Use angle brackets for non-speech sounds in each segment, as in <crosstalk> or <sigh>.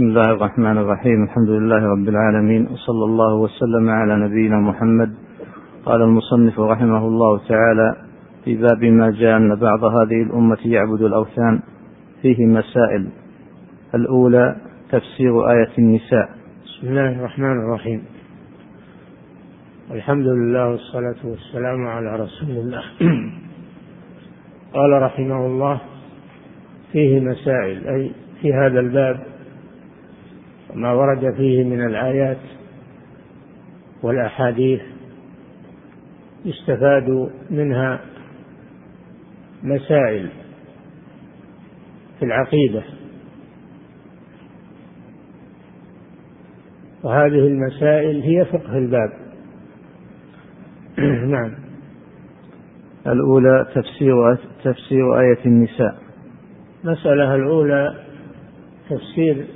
بسم الله الرحمن الرحيم. الحمد لله رب العالمين. وصلى الله وسلم على نبينا محمد. قال المصنف رحمه الله تعالى في باب ما جاء أن بعض هذه الأمة يعبد الأوثان فيه مسائل. الأولى تفسير آية النساء. بسم الله الرحمن الرحيم. الحمد لله والصلاة والسلام على رسول الله. قال رحمه الله فيه مسائل. أي في هذا الباب وما ورد فيه من الآيات والأحاديث يستفاد منها مسائل في العقيدة. وهذه المسائل هي فقه الباب. <clears throat> نعم. الأولى تفسير تفسير آية النساء. المسألة الأولى تفسير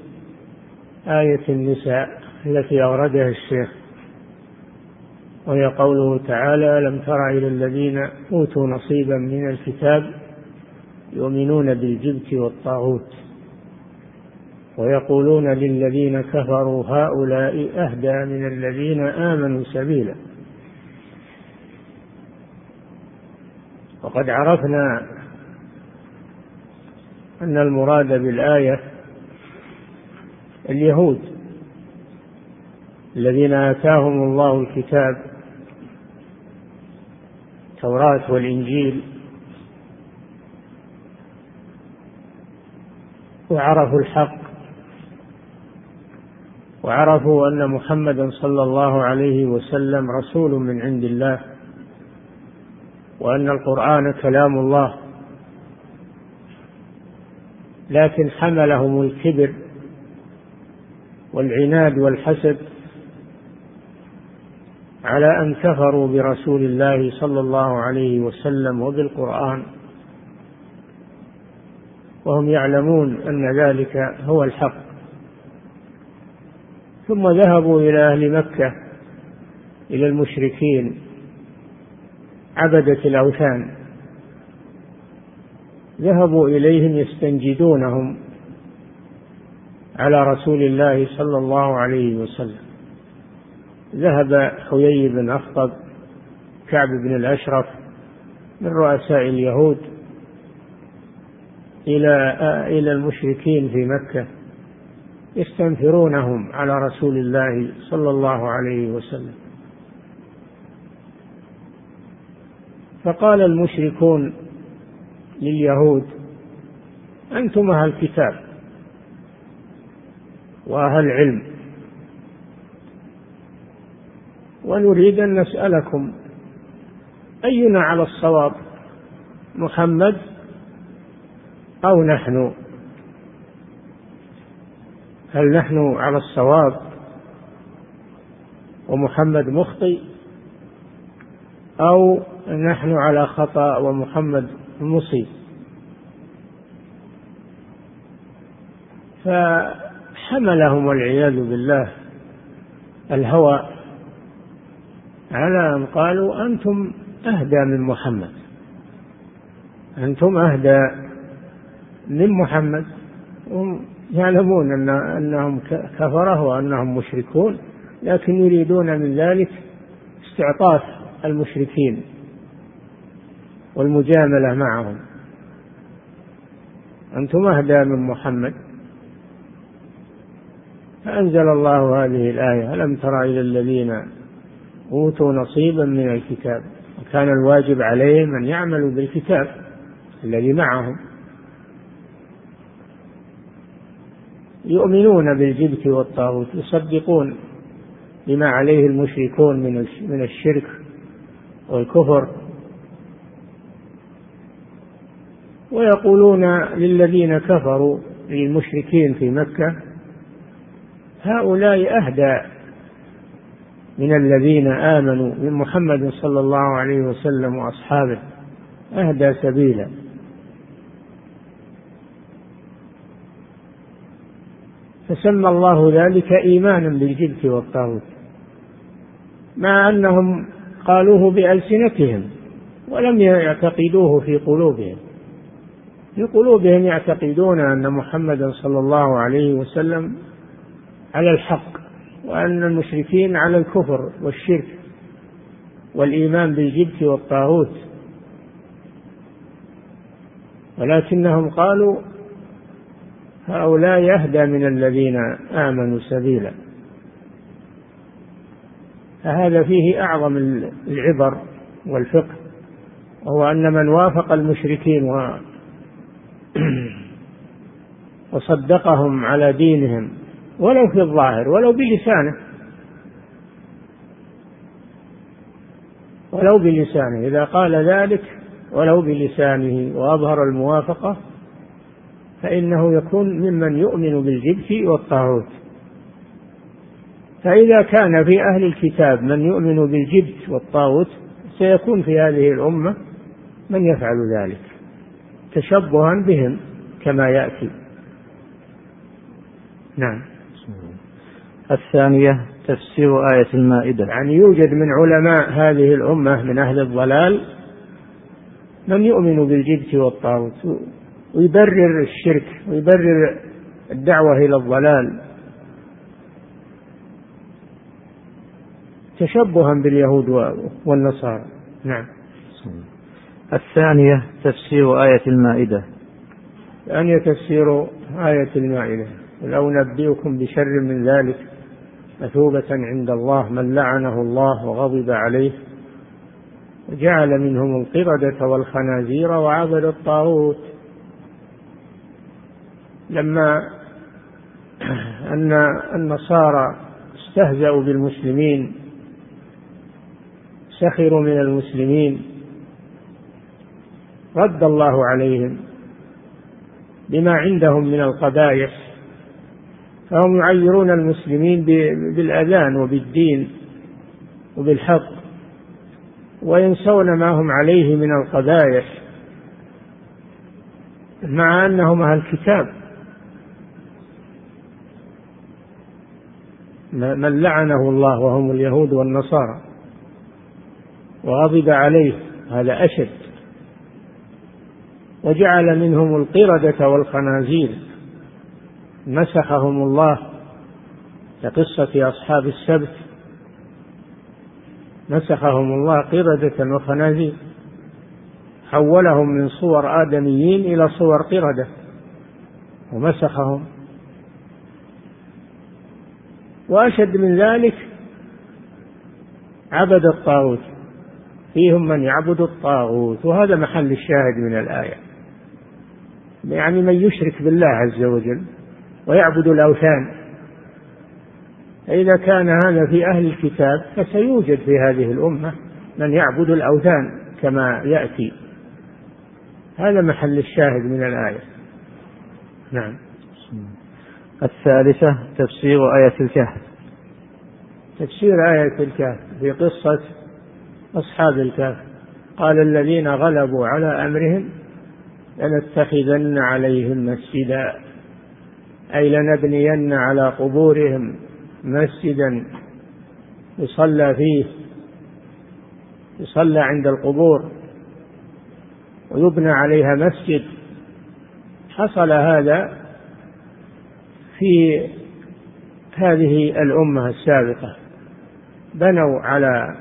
آية النساء التي أوردها الشيخ وهي قوله تعالى لم تر إلى الذين أوتوا نصيبا من الكتاب يؤمنون بالجبت والطاغوت ويقولون للذين كفروا هؤلاء أهدى من الذين آمنوا سبيلا وقد عرفنا أن المراد بالآية اليهود الذين آتاهم الله الكتاب التوراة والإنجيل وعرفوا الحق وعرفوا أن محمدا صلى الله عليه وسلم رسول من عند الله وأن القرآن كلام الله لكن حملهم الكبر والعناد والحسد على أن كفروا برسول الله صلى الله عليه وسلم وبالقرآن وهم يعلمون أن ذلك هو الحق. ثم ذهبوا إلى أهل مكة إلى المشركين عبدة الأوثان. ذهبوا إليهم يستنجدونهم. على رسول الله صلى الله عليه وسلم. ذهب حيي بن أخطب كعب بن الأشرف من رؤساء اليهود إلى إلى المشركين في مكة يستنفرونهم على رسول الله صلى الله عليه وسلم. فقال المشركون لليهود أنتم أهل الكتاب وأهل علم ونريد أن نسألكم أينا على الصواب محمد أو نحن؟ هل نحن على الصواب ومحمد مخطئ أو نحن على خطأ ومحمد مصيب؟ فحملهم والعياذ بالله الهوى على أن قالوا أنتم أهدى من محمد. أنتم أهدى من محمد. هم يعلمون ان أنهم كفرة وأنهم مشركون لكن يريدون من ذلك استعطاف المشركين والمجاملة معهم. أنتم أهدى من محمد. فأنزل الله هذه الآية ألم تر إلى الذين أوتوا نصيبا من الكتاب؟ وكان الواجب عليهم أن يعملوا بالكتاب الذي معهم. يؤمنون بالجبت والطاغوت يصدقون بما عليه المشركون من من الشرك والكفر. ويقولون للذين كفروا للمشركين في مكة هؤلاء أهدى من الذين آمنوا من محمد صلى الله عليه وسلم وأصحابه أهدى سبيلا. فسمى الله ذلك إيمانا بالجبت والطاغوت مع أنهم قالوه بألسنتهم ولم يعتقدوه في قلوبهم. في قلوبهم يعتقدون أن محمدا صلى الله عليه وسلم على الحق وأن المشركين على الكفر والشرك والإيمان بالجبت والطاغوت. ولكنهم قالوا هؤلاء يهدى من الذين آمنوا سبيلا. فهذا فيه أعظم العبر والفقه وهو أن من وافق المشركين و <clears throat> وصدقهم على دينهم ولو في الظاهر ولو بلسانه. ولو بلسانه. إذا قال ذلك ولو بلسانه. وأظهر الموافقة فإنه يكون ممن يؤمن بالجبت والطاغوت. فإذا كان في أهل الكتاب من يؤمن بالجبت والطاغوت سيكون في هذه الأمة من يفعل ذلك. تشبها بهم كما يأتي. نعم. الثانية تفسير آية المائدة. يعني يوجد من علماء هذه الأمة من أهل الضلال من يؤمن بالجبت والطاغوت ويبرر الشرك ويبرر الدعوة إلى الضلال تشبها باليهود والنصارى. نعم. الثانية تفسير آية المائدة. الثانية تفسير آية المائدة. لو نبئكم بشر من ذلك مثوبة عند الله من لعنه الله وغضب عليه وجعل منهم القردة والخنازير وعبد الطاغوت. لما أن النصارى استهزأوا بالمسلمين سخروا من المسلمين رد الله عليهم بما عندهم من القبائح. فهم يعيرون المسلمين بالأذان وبالدين وبالحق وينسون ما هم عليه من القبائح مع أنهم أهل الكتاب من لعنه الله وهم اليهود والنصارى وغضب عليه هذا أشد وجعل منهم القردة والخنازير. مسخهم الله كقصة أصحاب السبت. مسخهم الله قردة وخنازير. حولهم من صور آدميين إلى صور قردة. ومسخهم. وأشد من ذلك عبد الطاغوت. فيهم من يعبد الطاغوت. وهذا محل الشاهد من الآية. يعني من يشرك بالله عز وجل. ويعبد الأوثان. فإذا كان هذا في أهل الكتاب فسيوجد في هذه الأمة من يعبد الأوثان كما يأتي. هذا محل الشاهد من الآية. نعم. الثالثة تفسير آية الكهف. تفسير آية الكهف في قصة أصحاب الكهف. قال الذين غلبوا على أمرهم لنتخذن عليهم مسجدا. أي لنبنين على قبورهم مسجدا يصلى فيه يصلى عند القبور ويبنى عليها مسجد. حصل هذا في هذه الأمة السابقة. بنوا على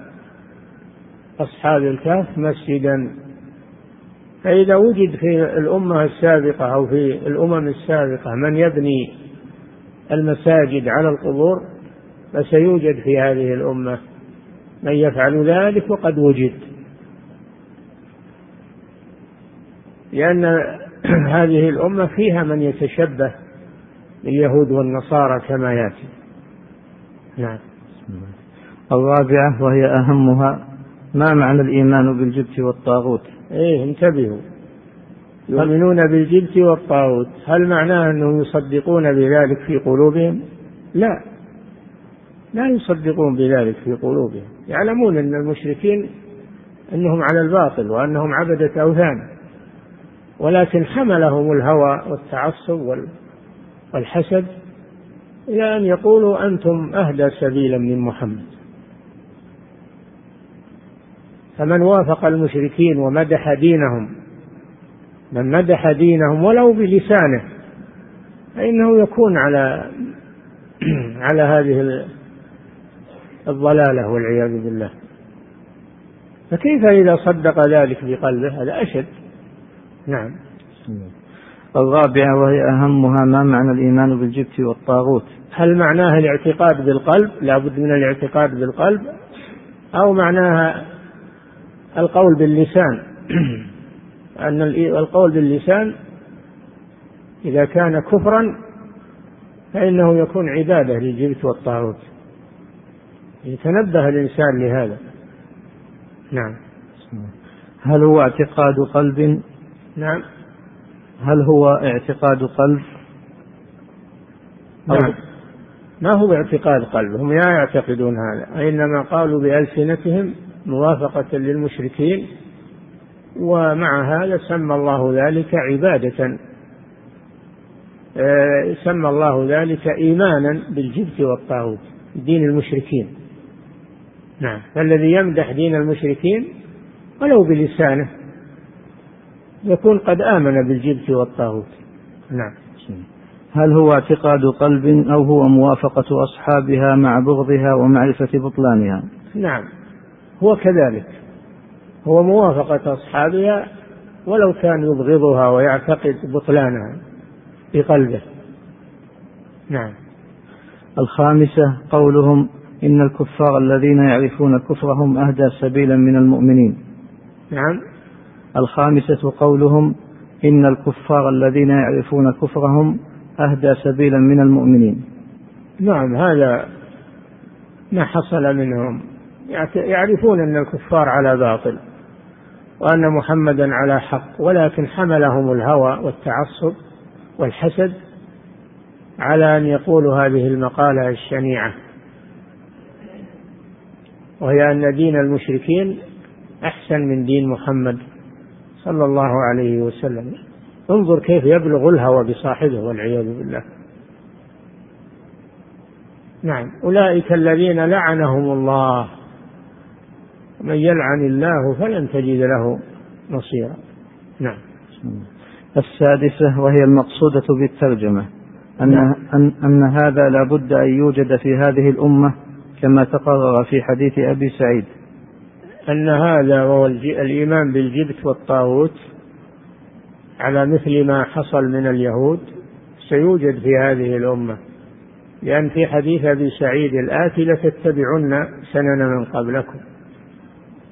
أصحاب الكهف مسجدا فإذا وجد في الأمة السابقة أو في الأمم السابقة من يبني المساجد على القبور فسيوجد في هذه الأمة من يفعل ذلك وقد وجد. لأن <clears throat> هذه الأمة فيها من يتشبه باليهود والنصارى كما يأتي. نعم. الرابعة وهي أهمها ما معنى الإيمان بالجبت والطاغوت؟ إيه انتبهوا. يؤمنون بالجبت والطاغوت. هل معناه أنهم يصدقون بذلك في قلوبهم؟ لا. لا يصدقون بذلك في قلوبهم. يعلمون أن المشركين أنهم على الباطل وأنهم عبدة أوثان. ولكن حملهم الهوى والتعصب والحسد إلى أن يقولوا أنتم أهدى سبيلا من محمد. فمن وافق المشركين ومدح دينهم من مدح دينهم ولو بلسانه فإنه يكون على <clears throat> على هذه الضلالة والعياذ بالله. فكيف إذا صدق ذلك بقلبه؟ هذا أشد. نعم. الرابعة وهي أهمها ما معنى الإيمان بالجبت والطاغوت؟ هل معناها الاعتقاد بالقلب؟ لا بد من الاعتقاد بالقلب أو معناها القول باللسان. <clears throat> أن القول باللسان إذا كان كفرا فإنه يكون عبادة للجبت والطاغوت. يتنبه الإنسان لهذا. نعم. هل هو اعتقاد قلب؟ نعم. هل هو اعتقاد قلب؟ نعم. ما هو اعتقاد قلب؟ هم لا يعتقدون هذا إنما قالوا بألسنتهم موافقة للمشركين ومع هذا سمى الله ذلك عبادة. آه، سمى الله ذلك إيمانا بالجبت والطاغوت دين المشركين. نعم. فالذي يمدح دين المشركين ولو بلسانه يكون قد آمن بالجبت والطاغوت. نعم. هل هو اعتقاد قلب أو هو موافقة أصحابها مع بغضها ومعرفة بطلانها؟ نعم. هو كذلك هو موافقة أصحابها ولو كان يبغضها ويعتقد بطلانها بقلبه. نعم. الخامسة قولهم إن الكفار الذين يعرفون كفرهم أهدى سبيلا من المؤمنين. نعم. الخامسة قولهم إن الكفار الذين يعرفون كفرهم أهدى سبيلا من المؤمنين. نعم هذا ما حصل منهم. يعرفون أن الكفار على باطل وأن محمدا على حق ولكن حملهم الهوى والتعصب والحسد على أن يقولوا هذه المقالة الشنيعة. وهي أن دين المشركين أحسن من دين محمد صلى الله عليه وسلم. انظر كيف يبلغ الهوى بصاحبه والعياذ بالله. نعم. أولئك الذين لعنهم الله. من يلعن الله فلن تجد له نصيرا. نعم. السادسة وهي المقصودة بالترجمة. أن, نعم. أن, أن هذا لا بد أن يوجد في هذه الأمة كما تقرر في حديث أبي سعيد. أن هذا وهو الإيمان بالجبت والطاغوت على مثل ما حصل من اليهود سيوجد في هذه الأمة. لأن في حديث أبي سعيد الآتي لتتبعن سنن من قبلكم.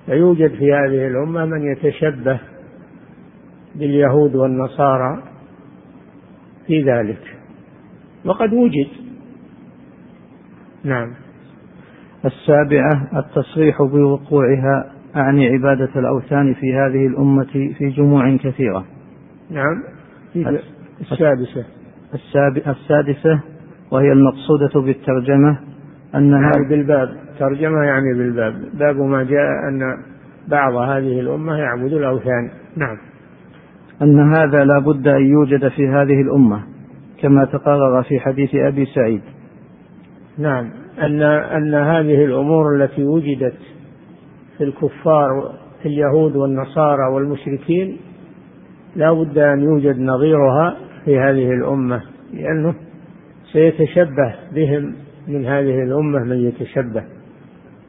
فيوجد في هذه الأمة من يتشبه باليهود والنصارى في ذلك. وقد وجد. نعم. السابعة التصريح بوقوعها أعني عبادة الأوثان في هذه الأمة في جموع كثيرة. نعم. السادسة. السادسة وهي المقصودة بالترجمة أنها يعني بالباب ترجمة يعني بالباب. باب ما جاء أن بعض هذه الأمة يعبد الأوثان. نعم. أن هذا لا بد أن يوجد في هذه الأمة كما تقرر في حديث أبي سعيد. نعم. أن أن هذه الأمور التي وجدت في الكفار في اليهود والنصارى والمشركين لا بد أن يوجد نظيرها في هذه الأمة لأنه سيتشبه بهم من هذه الأمة من يتشبه.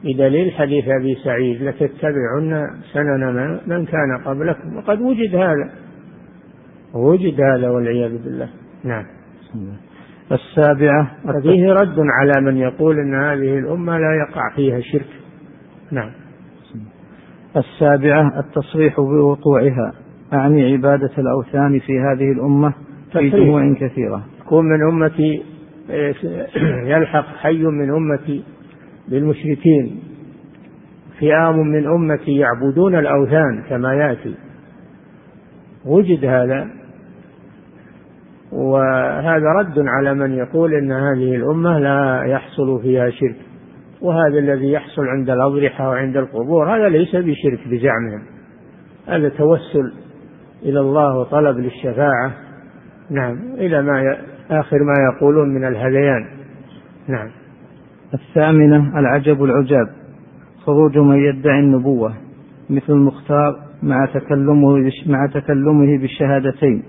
بدليل حديث أبي سعيد لتتبعن سنن من كان قبلكم. وقد وجد هذا. وجد هذا والعياذ بالله. نعم. السابعة فيه رد على من يقول أن هذه الأمة لا يقع فيها شرك. نعم. السابعة التصريح بوقوعها. أعني عبادة الأوثان في هذه الأمة في جموع كثيرة. يكون من أمتي <clears throat> يلحق حي من أمتي بالمشركين. فئام من أمتي يعبدون الأوثان كما يأتي. وجد هذا. وهذا رد على من يقول إن هذه الأمة لا يحصل فيها شرك. وهذا الذي يحصل عند الأضرحة وعند القبور هذا ليس بشرك بزعمهم. هذا توسل إلى الله وطلب للشفاعة. نعم إلى ما آخر ما يقولون من الهذيان. نعم. الثامنة العجب العجاب. خروج من يدعي النبوة مثل المختار مع تكلمه مع تكلمه بالشهادتين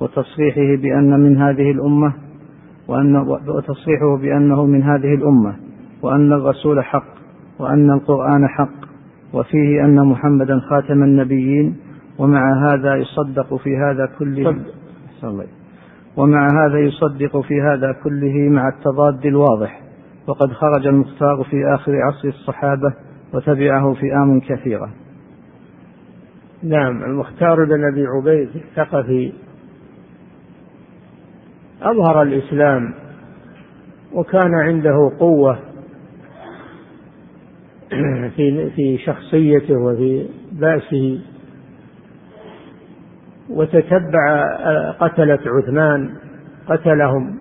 وتصريحه بأن من هذه الأمة وأن وتصريحه بأنه من هذه الأمة وأن الرسول حق وأن القرآن حق وفيه أن محمدا خاتم النبيين ومع هذا يصدق في هذا كله. ومع هذا يصدق في هذا كله مع التضاد الواضح وقد خرج المختار في آخر عصر الصحابة وتبعه فئام كثيرة. نعم المختار بن أبي عبيد الثقفي أظهر الإسلام وكان عنده قوة في في شخصيته وفي بأسه. وتتبع قتلة عثمان قتلهم.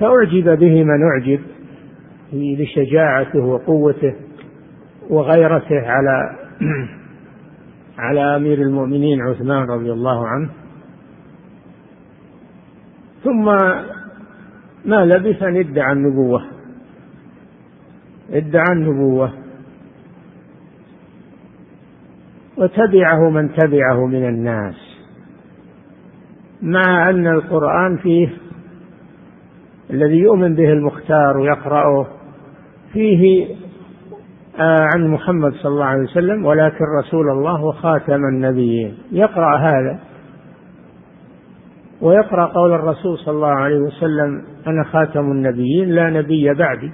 فأعجب به من أعجب لشجاعته وقوته وغيرته على <clears throat> على أمير المؤمنين عثمان رضي الله عنه. ثم ما لبث أن ادعى النبوة. ادعى النبوة. وتبعه من تبعه من الناس. مع أن القرآن فيه الذي يؤمن به المختار ويقرأه فيه آه، عن محمد صلى الله عليه وسلم ولكن رسول الله وخاتم النبيين. يقرأ هذا ويقرأ قول الرسول صلى الله عليه وسلم أنا خاتم النبيين لا نبي بعدي.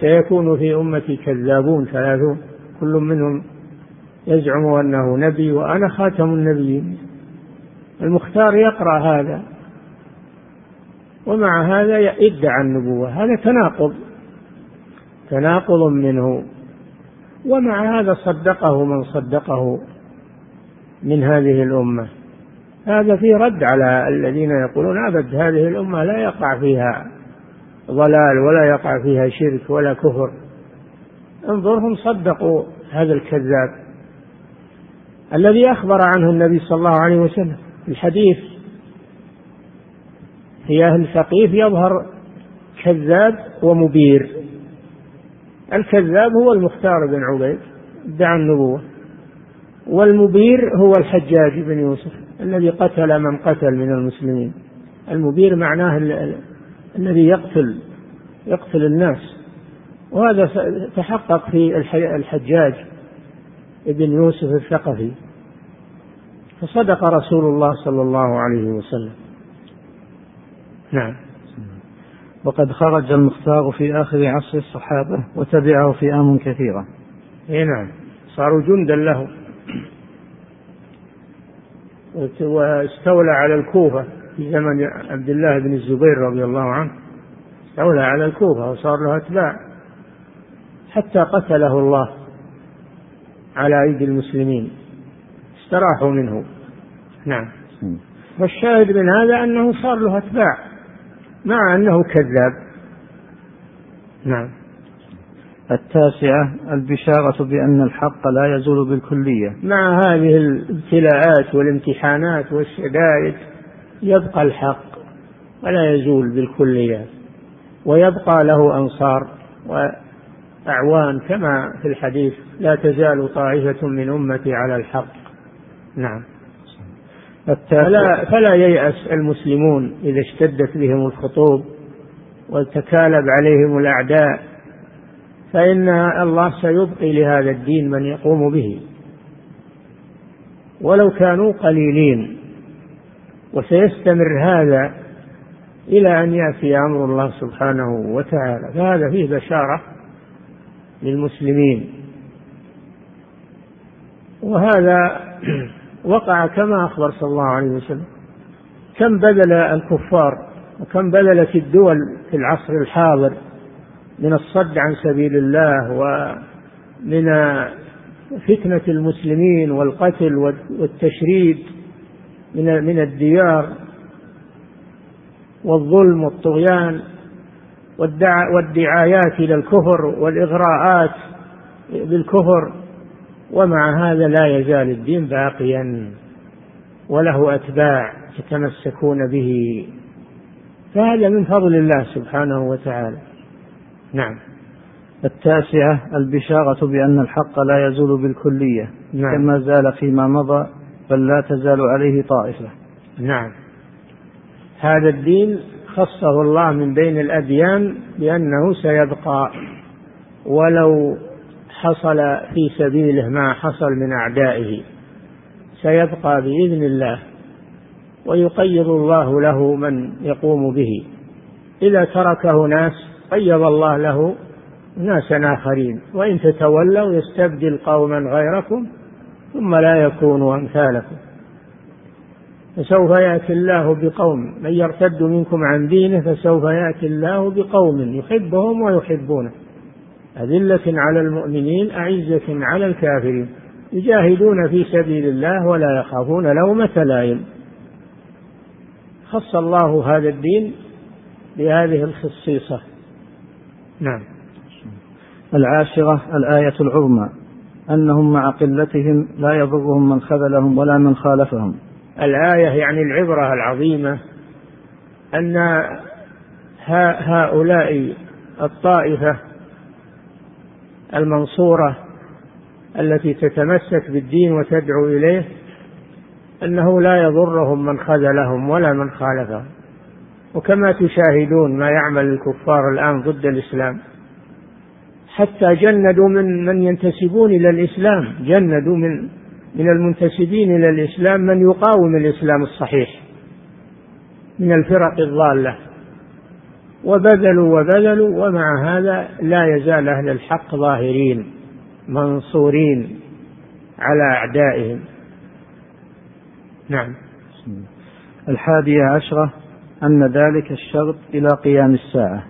سيكون في أمتي كذابون ثلاثون كل منهم يزعم أنه نبي وأنا خاتم النبيين. المختار يقرأ هذا. ومع هذا ادعى النبوة هذا تناقض. تناقض منه. ومع هذا صدقه من صدقه من هذه الأمة. هذا في رد على الذين يقولون أبد هذه الأمة لا يقع فيها ضلال ولا يقع فيها شرك ولا كفر. انظرهم صدقوا هذا الكذاب. الذي أخبر عنه النبي صلى الله عليه وسلم. في الحديث في أهل ثقيف يظهر كذاب ومبير. الكذاب هو المختار بن عبيد ادعى النبوة. والمبير هو الحجاج بن يوسف الذي قتل من قتل من المسلمين. المبير معناه الذي يقتل يقتل الناس. وهذا تحقق في الحجاج. ابن يوسف الثقفي فصدق رسول الله صلى الله عليه وسلم. نعم. وقد خرج المختار في آخر عصر الصحابة وتبعه فئام كثيرة. اي نعم. صاروا جندا له. واستولى على الكوفة في زمن عبد الله بن الزبير رضي الله عنه. استولى على الكوفة وصار له أتباع. حتى قتله الله. على أيدي المسلمين. استراحوا منه. نعم. والشاهد من هذا أنه صار له أتباع مع أنه كذاب. نعم. التاسعة البشارة بأن الحق لا يزول بالكلية. مع هذه الابتلاءات والامتحانات والشدائد يبقى الحق ولا يزول بالكلية. ويبقى له أنصار وأعوان كما في الحديث لا تزال طائفة من أمتي على الحق. نعم. فلا, فلا ييأس المسلمون إذا اشتدت بهم الخطوب وتكالب عليهم الأعداء فإن الله سيبقي لهذا الدين من يقوم به. ولو كانوا قليلين وسيستمر هذا إلى أن يأتي أمر الله سبحانه وتعالى. فهذا فيه بشارة للمسلمين. وهذا وقع كما أخبر صلى الله عليه وسلم. كم بذل الكفار وكم بذلت الدول في العصر الحاضر من الصد عن سبيل الله ومن فتنة المسلمين والقتل والتشريد من من الديار والظلم والطغيان والدعايات إلى الكفر والإغراءات بالكفر ومع هذا لا يزال الدين باقيا وله أتباع يتمسكون به. فهذا من فضل الله سبحانه وتعالى. نعم. التاسعة البشارة بأن الحق لا يزول بالكلية نعم. كما زال فيما مضى بل لا تزال عليه طائفة. نعم. هذا الدين خصه الله من بين الأديان بأنه سيبقى. ولو حصل في سبيله ما حصل من أعدائه. سيبقى بإذن الله ويقيض الله له من يقوم به. إذا تركه ناس قيض الله له ناسا آخرين. وإن تتولوا يستبدل قوما غيركم ثم لا يكونوا أمثالكم. فسوف يأتي الله بقوم. من يرتد منكم عن دينه فسوف يأتي الله بقوم يحبهم ويحبونه. أذلة على المؤمنين أعزة على الكافرين. يجاهدون في سبيل الله ولا يخافون لومة لائم. خص الله هذا الدين بهذه الخصيصة. نعم. العاشرة الآية العظمى. أنهم مع قلتهم لا يضرهم من خذلهم ولا من خالفهم. الآية يعني العبرة العظيمة أن هؤلاء الطائفة المنصورة التي تتمسك بالدين وتدعو إليه أنه لا يضرهم من خذلهم ولا من خالفهم. وكما تشاهدون ما يعمل الكفار الآن ضد الإسلام. حتى جندوا من من ينتسبون إلى الإسلام. جندوا من من المنتسبين إلى الإسلام من يقاوم الإسلام الصحيح من الفرق الضالة. وبذلوا وبذلوا ومع هذا لا يزال أهل الحق ظاهرين منصورين على أعدائهم. نعم. الحادية عشرة أن ذلك الشرط إلى قيام الساعة.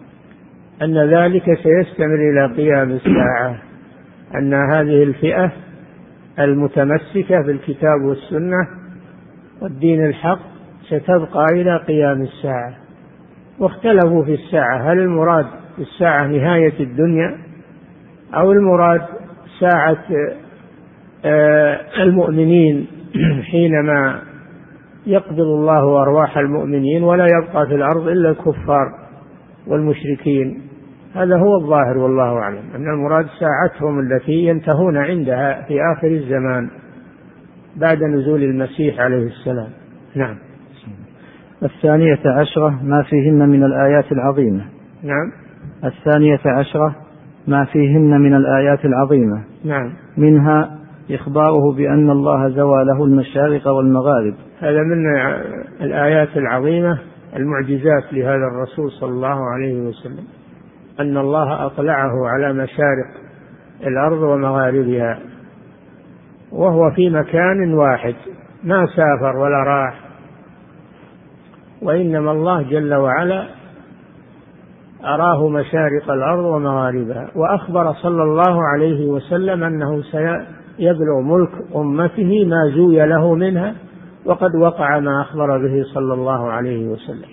أن ذلك سيستمر إلى قيام الساعة. أن هذه الفئة المتمسكة بالكتاب والسنة والدين الحق ستبقى إلى قيام الساعة. واختلفوا في الساعة. هل المراد الساعة نهاية الدنيا أو المراد ساعة آه، المؤمنين <clears throat> حينما يقبض الله أرواح المؤمنين ولا يبقى في الأرض إلا الكفار والمشركين؟ هذا هو الظاهر والله أعلم. أن المراد ساعتهم التي ينتهون عندها في آخر الزمان بعد نزول المسيح عليه السلام. نعم. الثانية عشرة ما فيهن من الآيات العظيمة. نعم. الثانية عشرة ما فيهن من الآيات العظيمة. نعم. منها إخباره بأن الله زوى له المشارق والمغارب. هذا من الآيات العظيمة المعجزات لهذا الرسول صلى الله عليه وسلم. أن الله أطلعه على مشارق الأرض ومغاربها وهو في مكان واحد. ما سافر ولا راح وإنما الله جل وعلا أراه مشارق الأرض ومغاربها وأخبر صلى الله عليه وسلم أنه سيبلغ ملك أمته ما زوي له منها وقد وقع ما أخبر به صلى الله عليه وسلم.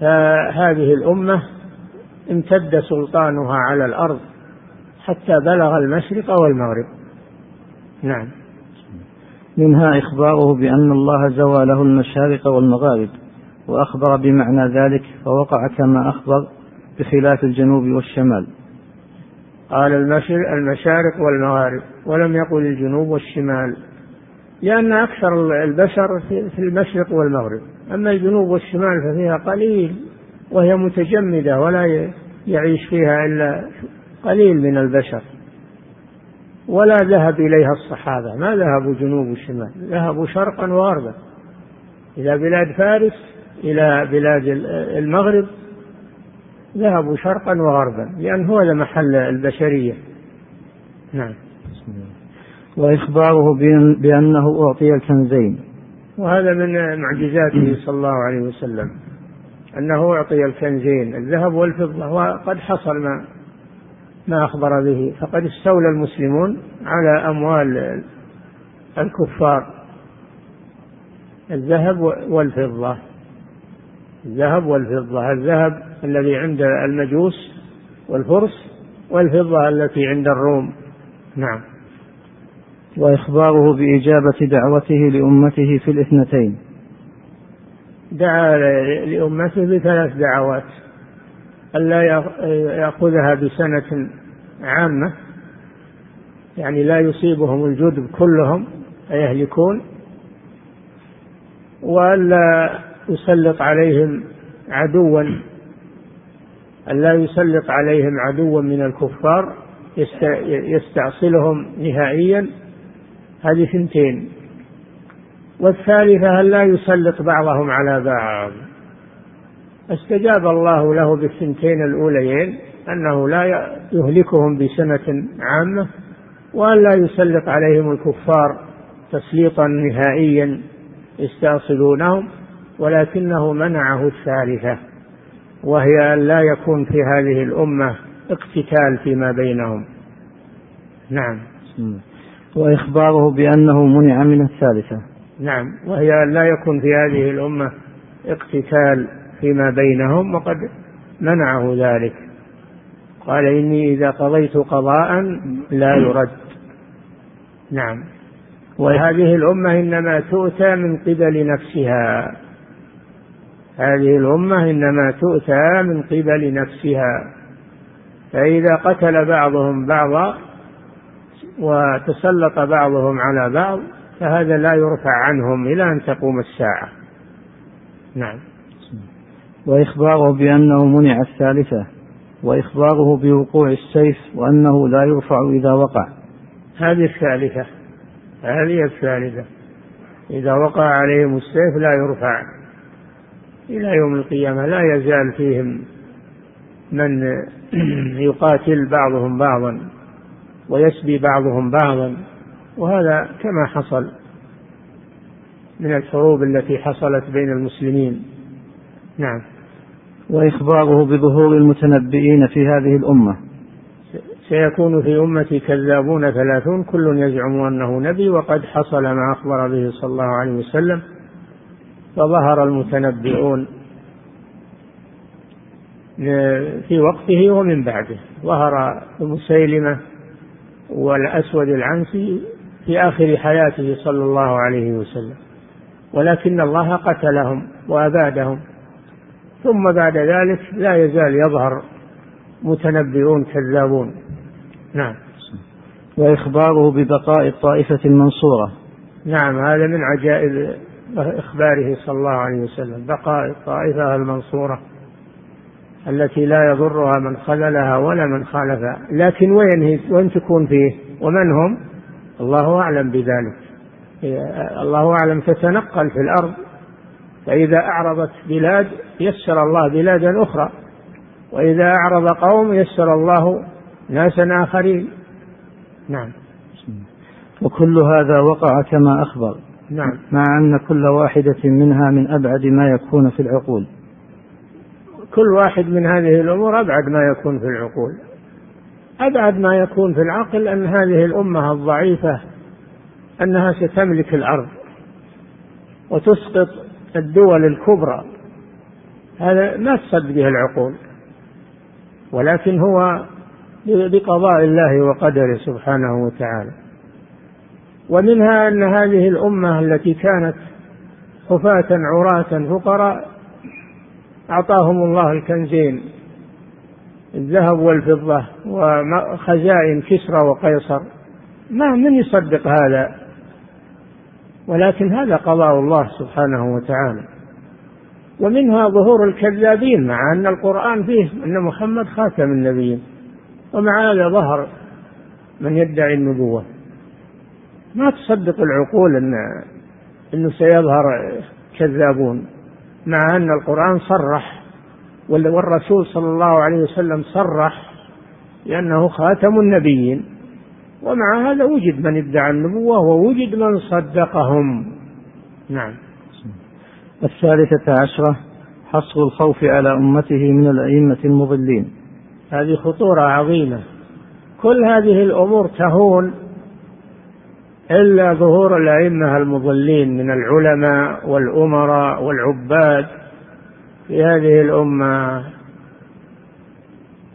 فهذه الأمة امتد سلطانها على الأرض حتى بلغ المشرق والمغرب. نعم. منها إخباره بأن الله زوى له المشارق والمغارب وأخبر بمعنى ذلك فوقع كما أخبر بخلاف الجنوب والشمال. قال المشارق والمغارب ولم يقل الجنوب والشمال لأن أكثر البشر في المشرق والمغرب. أما الجنوب والشمال ففيها قليل وهي متجمدة ولا يعيش فيها إلا قليل من البشر. ولا ذهب إليها الصحابة. ما ذهبوا جنوب وشمال ذهبوا شرقا وغربا. إلى بلاد فارس إلى بلاد المغرب ذهبوا شرقا وغربا لأن هو محل البشرية. نعم. وإخباره بأنه أعطي الكنزين. وهذا من معجزاته صلى الله عليه وسلم أنه أعطي الكنزين الذهب والفضة وقد حصل ما ما أخبر به. فقد استولى المسلمون على أموال الكفار. الذهب والفضة. الذهب والفضة. الذهب الذي عند المجوس والفرس والفضة التي عند الروم. نعم. وإخباره بإجابة دعوته لأمته في الاثنتين. دعا لأمته بثلاث دعوات. ألا يأخذها بسنة عامة يعني لا يصيبهم الجدب كلهم فيهلكون وألا يسلط عليهم عدوا أن لا يسلط عليهم عدوا من الكفار يستأصلهم نهائيا. هذه ثنتين. والثالثة أن لا يسلط بعضهم على بعض. استجاب الله له بالثنتين الأوليين أنه لا يهلكهم بسنة عامة وأن لا يسلط عليهم الكفار تسليطا نهائيا يستأصلونهم ولكنه منعه الثالثة وهي أن لا يكون في هذه الأمة اقتتال فيما بينهم. نعم. وإخباره بأنه منع من الثالثة. نعم. وهي أن لا يكون في هذه الأمة اقتتال فيما بينهم وقد منعه ذلك. قال إني إذا قضيت قضاء لا يرد. نعم. وهذه الأمة إنما تؤتى من قبل نفسها. هذه الأمة إنما تؤتى من قبل نفسها. فإذا قتل بعضهم بعضا وتسلط بعضهم على بعض فهذا لا يرفع عنهم إلى أن تقوم الساعة. نعم. وإخباره بأنه منع الثالثة وإخباره بوقوع السيف وأنه لا يرفع إذا وقع. هذه الثالثة هذه الثالثة. إذا وقع عليهم السيف لا يرفع. إلى يوم القيامة لا يزال فيهم من <clears throat> يقاتل بعضهم بعضا ويسبي بعضهم بعضا وهذا كما حصل من الحروب التي حصلت بين المسلمين. نعم. وإخباره بظهور المتنبئين في هذه الأمة. سيكون في أمتي كذابون ثلاثون كل يزعم أنه نبي وقد حصل ما أخبر به صلى الله عليه وسلم فظهر المتنبئون في وقته ومن بعده. ظهر مسيلمة والأسود العنسي في آخر حياته صلى الله عليه وسلم ولكن الله قتلهم وأبادهم. ثم بعد ذلك لا يزال يظهر متنبئون كذابون. نعم. وإخباره ببقاء الطائفة المنصورة. نعم هذا من عجائب إخباره صلى الله عليه وسلم بقاء الطائفة المنصورة التي لا يضرها من خذلها ولا من خالفها. لكن وين وين تكون فيه؟ ومن هم؟ الله أعلم بذلك. الله أعلم تتنقل في الأرض فإذا أعرضت بلاد يسر الله بلادا أخرى وإذا أعرض قوم يسر الله ناسا آخرين. نعم. وكل هذا وقع كما أخبر نعم. مع أن كل واحدة منها من أبعد ما يكون في العقول. كل واحد من هذه الأمور أبعد ما يكون في العقول. أبعد ما يكون في العقل أن هذه الأمة الضعيفة أنها ستملك الأرض وتسقط الدول الكبرى. هذا ما تصدق به العقول ولكن هو بقضاء الله وقدره سبحانه وتعالى. ومنها أن هذه الأمة التي كانت خفاة عراة فقراء أعطاهم الله الكنزين الذهب والفضة وخزائن كسرى وقيصر. ما من يصدق هذا؟ ولكن هذا قضاء الله سبحانه وتعالى. ومنها ظهور الكذابين مع أن القرآن فيه أن محمد خاتم النبيين ومع هذا ظهر من يدعي النبوة. ما تصدق العقول أن أنه سيظهر كذابون مع أن القرآن صرح والرسول صلى الله عليه وسلم صرح لأنه خاتم النبيين. ومع هذا وجد من ادعى النبوة ووجد من صدقهم. نعم. الثالثة عشرة حصر الخوف على أمته من الأئمة المضلين. هذه خطورة عظيمة. كل هذه الأمور تهون إلا ظهور الأئمة المضلين من العلماء والأمراء والعباد في هذه الأمة.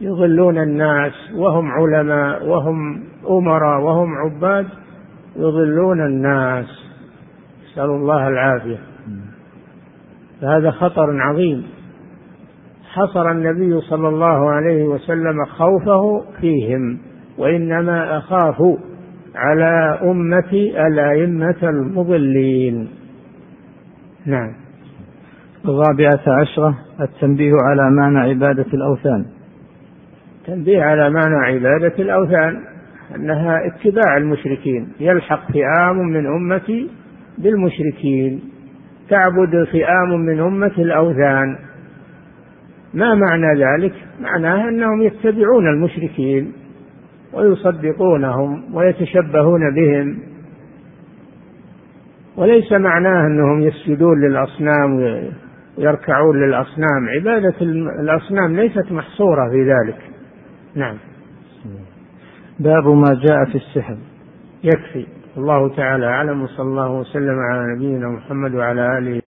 يضلون الناس وهم علماء وهم أمراء وهم عباد يضلون الناس. نسأل الله العافية. فهذا خطر عظيم. حصر النبي صلى الله عليه وسلم خوفه فيهم وإنما أخاف على أمتي الأئمة المضلين. نعم. الرابعة عشرة التنبيه على معنى عبادة الأوثان. تنبيه على معنى عبادة الأوثان. أنها اتباع المشركين. يلحق فئام من أمتي بالمشركين. تعبد فئام من أمة الأوثان. ما معنى ذلك؟ معناه أنهم يتبعون المشركين ويصدقونهم ويتشبهون بهم. وليس معناه أنهم يسجدون للأصنام ويركعون للأصنام. عبادة الأصنام ليست محصورة في ذلك. نعم. باب ما جاء في السحر. يكفي. الله تعالى أعلم وصلى الله وسلم على نبينا محمد وعلى آله